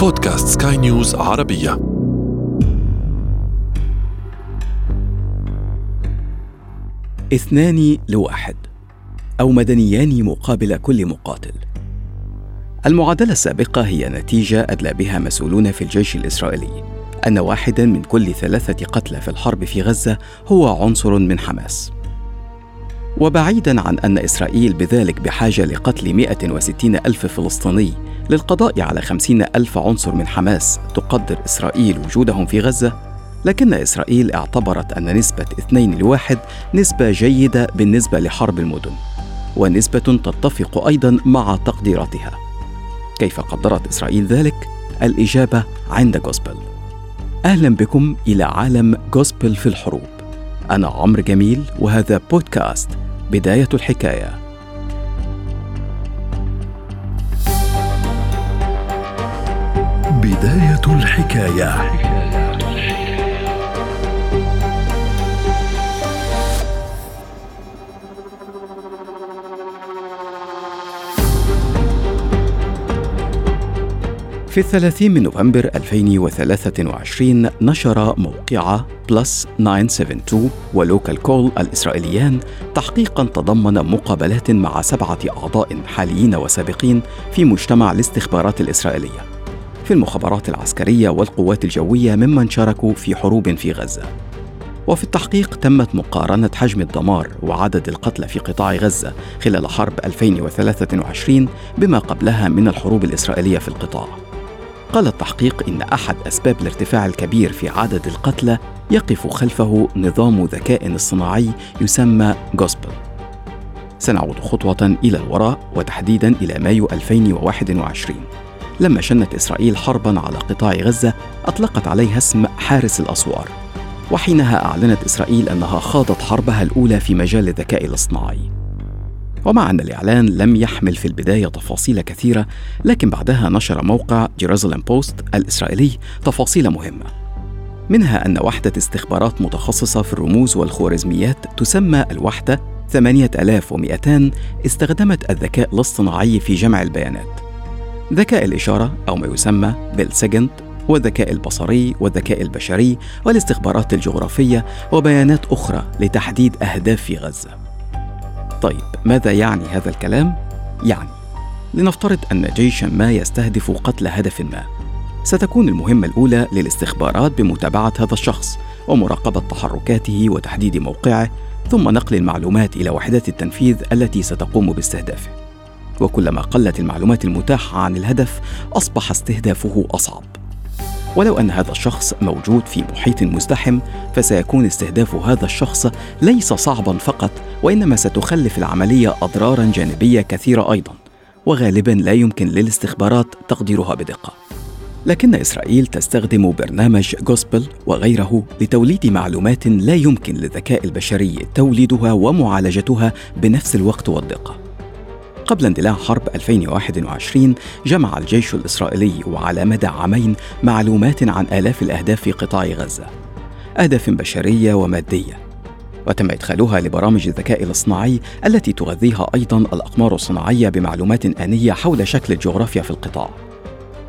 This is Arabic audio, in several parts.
بودكاست سكاي نيوز عربية. اثنان لواحد أو مدنيان مقابل كل مقاتل. المعادلة السابقة هي نتيجة أدلى بها مسؤولون في الجيش الإسرائيلي أن واحدا من كل ثلاثة قتلى في الحرب في غزة هو عنصر من حماس. وبعيدا عن أن إسرائيل بذلك بحاجة لقتل 160 ألف فلسطيني للقضاء على 50 ألف عنصر من حماس تقدر إسرائيل وجودهم في غزة لكن إسرائيل اعتبرت أن نسبة 2 لواحد نسبة جيدة بالنسبة لحرب المدن ونسبة تتفق أيضا مع تقديراتها. كيف قدرت إسرائيل ذلك؟ الإجابة عند جوسبل أهلا بكم إلى عالم جوسبل في الحروب. أنا عمرو جميل وهذا بودكاست بداية الحكاية. بداية الحكاية. في الثلاثين من نوفمبر 2023 نشر موقع بلس 972 ولوكال كول الإسرائيليان تحقيقا تضمن مقابلات مع سبعة أعضاء حاليين وسابقين في مجتمع الاستخبارات الإسرائيلية. في المخابرات العسكرية والقوات الجوية ممن شاركوا في حروب في غزة. وفي التحقيق تمت مقارنة حجم الدمار وعدد القتلى في قطاع غزة خلال حرب 2023 بما قبلها من الحروب الإسرائيلية في القطاع. قال التحقيق إن أحد أسباب الارتفاع الكبير في عدد القتلى يقف خلفه نظام ذكاء اصطناعي يسمى جوسبل. سنعود خطوة إلى الوراء وتحديدا إلى مايو 2021 لما شنت إسرائيل حربا على قطاع غزة أطلقت عليها اسم حارس الأسوار. وحينها أعلنت إسرائيل أنها خاضت حربها الأولى في مجال الذكاء الاصطناعي. ومع أن الإعلان لم يحمل في البداية تفاصيل كثيرة لكن بعدها نشر موقع جيروزاليم بوست الإسرائيلي تفاصيل مهمة منها أن وحدة استخبارات متخصصة في الرموز والخوارزميات تسمى الوحدة 8200 استخدمت الذكاء الاصطناعي في جمع البيانات. ذكاء الإشارة أو ما يسمى بالسجنت والذكاء البصري والذكاء البشري والاستخبارات الجغرافية وبيانات أخرى لتحديد أهداف في غزة. طيب ماذا يعني هذا الكلام؟ يعني لنفترض أن جيشا ما يستهدف قتل هدف ما. ستكون المهمة الأولى للاستخبارات بمتابعة هذا الشخص ومراقبة تحركاته وتحديد موقعه ثم نقل المعلومات إلى وحدات التنفيذ التي ستقوم باستهدافه. وكلما قلت المعلومات المتاحة عن الهدف أصبح استهدافه أصعب. ولو أن هذا الشخص موجود في محيط مزدحم فسيكون استهداف هذا الشخص ليس صعبا فقط وإنما ستخلف العملية أضرارا جانبية كثيرة أيضا وغالبا لا يمكن للاستخبارات تقديرها بدقة. لكن إسرائيل تستخدم برنامج جوسبل وغيره لتوليد معلومات لا يمكن للذكاء البشري توليدها ومعالجتها بنفس الوقت والدقة. قبل اندلاع حرب 2021 جمع الجيش الإسرائيلي وعلى مدى عامين معلومات عن آلاف الأهداف في قطاع غزة. أهداف بشرية ومادية. وتم إدخالها لبرامج الذكاء الاصطناعي التي تغذيها أيضا الأقمار الصناعية بمعلومات آنية حول شكل الجغرافيا في القطاع.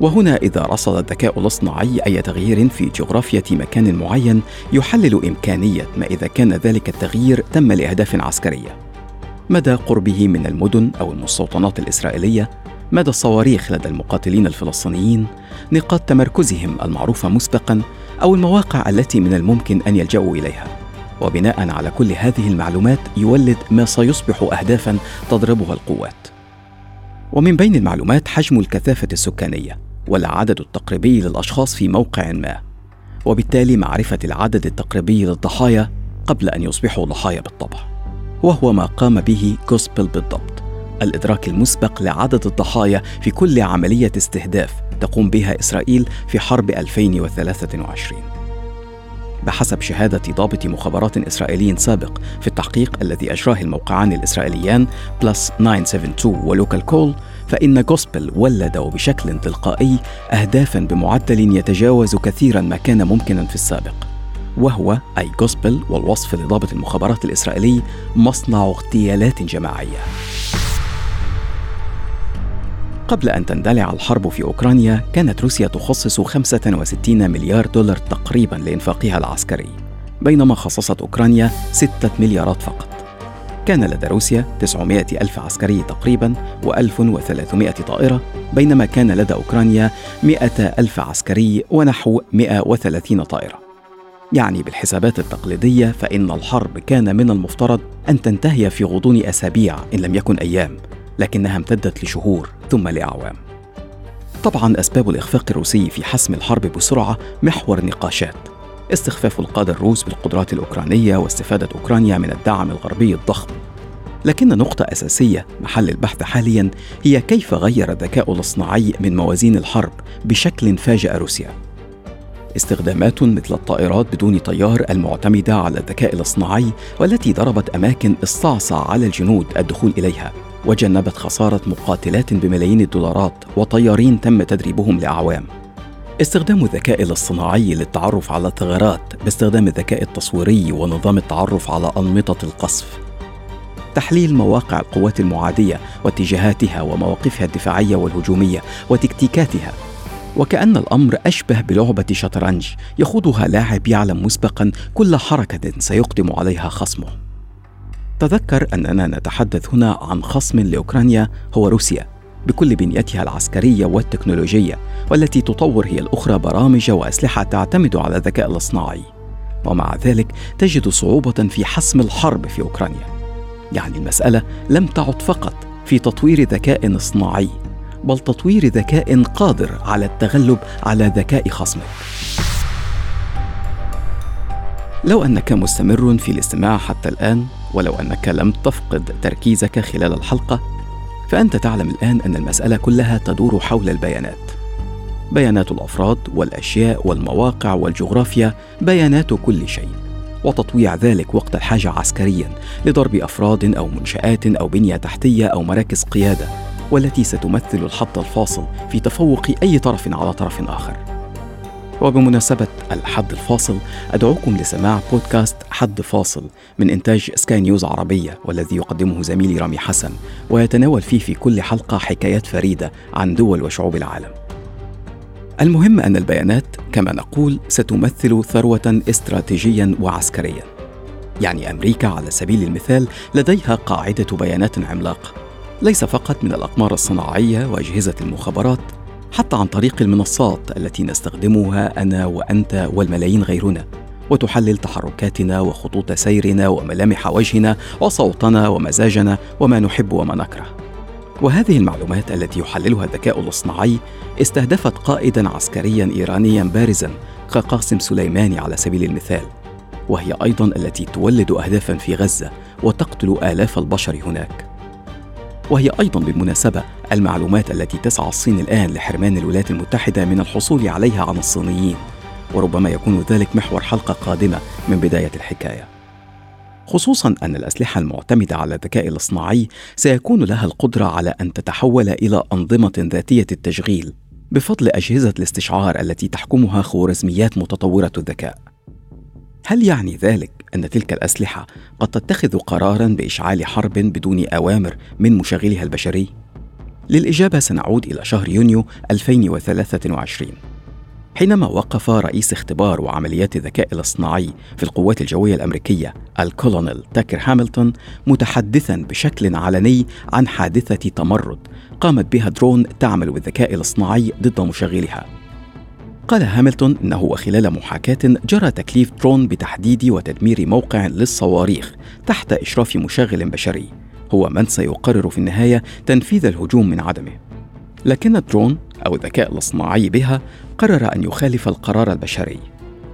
وهنا إذا رصد الذكاء الاصطناعي أي تغيير في جغرافيا مكان معين يحلل إمكانية ما إذا كان ذلك التغيير تم لأهداف عسكرية. مدى قربه من المدن أو المستوطنات الإسرائيلية؟ مدى الصواريخ لدى المقاتلين الفلسطينيين؟ نقاط تمركزهم المعروفة مسبقا؟ أو المواقع التي من الممكن أن يلجأوا إليها؟ وبناء على كل هذه المعلومات يولد ما سيصبح اهدافا تضربها القوات. ومن بين المعلومات حجم الكثافة السكانية والعدد التقريبي للأشخاص في موقع ما وبالتالي معرفة العدد التقريبي للضحايا قبل أن يصبحوا ضحايا بالطبع. وهو ما قام به جوسبل بالضبط الإدراك المسبق لعدد الضحايا في كل عملية استهداف تقوم بها إسرائيل في حرب 2023 بحسب شهادة ضابط مخابرات إسرائيلي سابق في التحقيق الذي أجراه الموقعان الإسرائيليان بلس 972 ولوكال كول فإن جوسبل ولد وبشكل تلقائي أهدافا بمعدل يتجاوز كثيرا ما كان ممكنا في السابق وهو أي جوسبل والوصف لضابط المخابرات الإسرائيلي مصنع اغتيالات جماعية. قبل أن تندلع الحرب في أوكرانيا كانت روسيا تخصص 65 مليار دولار تقريبا لإنفاقها العسكري بينما خصصت أوكرانيا 6 مليارات فقط. كان لدى روسيا 900 ألف عسكري تقريبا و1300 طائرة بينما كان لدى أوكرانيا 100 ألف عسكري ونحو 130 طائرة. يعني بالحسابات التقليدية فإن الحرب كان من المفترض أن تنتهي في غضون أسابيع إن لم يكن أيام. لكنها امتدت لشهور ثم لأعوام. طبعا أسباب الإخفاق الروسي في حسم الحرب بسرعة محور نقاشات. استخفاف القادة الروس بالقدرات الأوكرانية واستفادة أوكرانيا من الدعم الغربي الضخم. لكن نقطة أساسية محل البحث حاليا هي كيف غير الذكاء الاصطناعي من موازين الحرب بشكل فاجأ روسيا؟ استخدامات مثل الطائرات بدون طيار المعتمدة على الذكاء الاصطناعي والتي ضربت أماكن استعصى على الجنود الدخول إليها. وجنبت خسارة مقاتلات بملايين الدولارات وطيارين تم تدريبهم لأعوام. استخدام الذكاء الاصطناعي للتعرف على الثغرات باستخدام الذكاء التصويري ونظام التعرف على أنمطة القصف. تحليل مواقع القوات المعادية واتجاهاتها ومواقفها الدفاعية والهجومية وتكتيكاتها. وكأن الأمر أشبه بلعبة شطرنج يخوضها لاعب يعلم مسبقا كل حركة سيقدم عليها خصمه. تذكر أننا نتحدث هنا عن خصم لأوكرانيا هو روسيا بكل بنيتها العسكرية والتكنولوجية والتي تطور هي الأخرى برامج وأسلحة تعتمد على الذكاء الاصطناعي ومع ذلك تجد صعوبة في حسم الحرب في أوكرانيا. يعني المسألة لم تعد فقط في تطوير ذكاء اصطناعي بل تطوير ذكاء قادر على التغلب على ذكاء خصمك لو أنك مستمر في الاستماع حتى الآن ولو أنك لم تفقد تركيزك خلال الحلقة فأنت تعلم الآن أن المسألة كلها تدور حول البيانات. بيانات الأفراد والأشياء والمواقع والجغرافيا بيانات كل شيء. وتطويع ذلك وقت الحاجة عسكريا لضرب أفراد أو منشآت أو بنية تحتية أو مراكز قيادة. والتي ستمثل الحد الفاصل في تفوق أي طرف على طرف آخر. وبمناسبة الحد الفاصل أدعوكم لسماع بودكاست حد فاصل من إنتاج سكاي نيوز عربية والذي يقدمه زميلي رامي حسن ويتناول فيه في كل حلقة حكايات فريدة عن دول وشعوب العالم. المهم أن البيانات كما نقول ستمثل ثروة استراتيجيا وعسكريا. يعني أمريكا على سبيل المثال لديها قاعدة بيانات عملاقة ليس فقط من الأقمار الصناعية وأجهزة المخابرات حتى عن طريق المنصات التي نستخدمها أنا وأنت والملايين غيرنا وتحلل تحركاتنا وخطوط سيرنا وملامح وجهنا وصوتنا ومزاجنا وما نحب وما نكره. وهذه المعلومات التي يحللها الذكاء الاصطناعي استهدفت قائدا عسكريا ايرانيا بارزا كقاسم سليماني على سبيل المثال وهي أيضا التي تولد اهدافا في غزة وتقتل آلاف البشر هناك. وهي أيضا بالمناسبة المعلومات التي تسعى الصين الآن لحرمان الولايات المتحدة من الحصول عليها عن الصينيين وربما يكون ذلك محور حلقة قادمة من بداية الحكاية. خصوصا أن الأسلحة المعتمدة على الذكاء الاصطناعي سيكون لها القدرة على أن تتحول إلى أنظمة ذاتية التشغيل بفضل أجهزة الاستشعار التي تحكمها خوارزميات متطورة الذكاء. هل يعني ذلك أن تلك الأسلحة قد تتخذ قرارا بإشعال حرب بدون أوامر من مشغلها البشري؟ للإجابة سنعود إلى شهر يونيو 2023 حينما وقف رئيس اختبار وعمليات الذكاء الاصطناعي في القوات الجوية الأمريكية الكولونيل تاكر هاملتون متحدثا بشكل علني عن حادثة تمرد قامت بها درون تعمل بالذكاء الاصطناعي ضد مشغلها قال هاملتون إنه وخلال محاكاة جرى تكليف درون بتحديد وتدمير موقع للصواريخ تحت إشراف مشغل بشري. هو من سيقرر في النهاية تنفيذ الهجوم من عدمه. لكن الدرون أو الذكاء الاصطناعي بها قرر أن يخالف القرار البشري.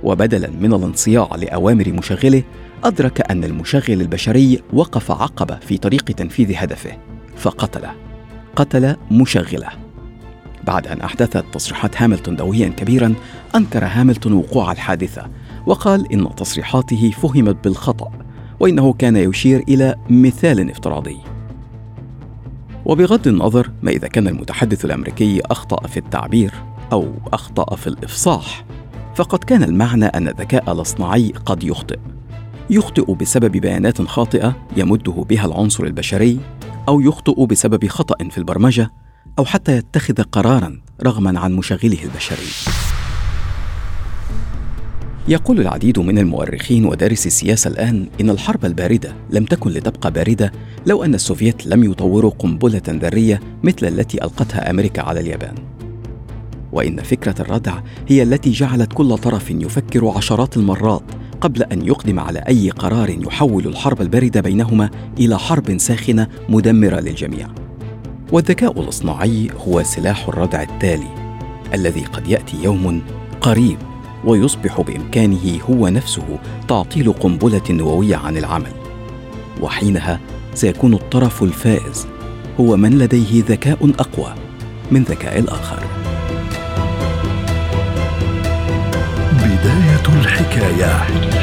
وبدلا من الانصياع لأوامر مشغله أدرك أن المشغل البشري وقف عقبه في طريق تنفيذ هدفه فقتله قتل مشغله بعد أن أحدثت تصريحات هاملتون دويا كبيرا أنكر هاملتون وقوع الحادثة وقال إن تصريحاته فهمت بالخطأ وإنه كان يشير إلى مثال افتراضي. وبغض النظر ما إذا كان المتحدث الأمريكي أخطأ في التعبير أو أخطأ في الإفصاح فقد كان المعنى أن الذكاء الاصطناعي قد يخطئ. يخطئ بسبب بيانات خاطئة يمده بها العنصر البشري أو يخطئ بسبب خطأ في البرمجة أو حتى يتخذ قرارا رغما عن مشغله البشري. يقول العديد من المؤرخين ودارسي السياسة الآن إن الحرب الباردة لم تكن لتبقى باردة لو أن السوفيت لم يطوروا قنبلة ذرية مثل التي ألقتها أمريكا على اليابان. وإن فكرة الردع هي التي جعلت كل طرف يفكر عشرات المرات قبل أن يقدم على أي قرار يحول الحرب الباردة بينهما إلى حرب ساخنة مدمرة للجميع. والذكاء الاصطناعي هو سلاح الردع التالي الذي قد يأتي يوم قريب ويصبح بإمكانه هو نفسه تعطيل قنبلة نووية عن العمل. وحينها سيكون الطرف الفائز هو من لديه ذكاء أقوى من ذكاء الآخر. بداية الحكاية.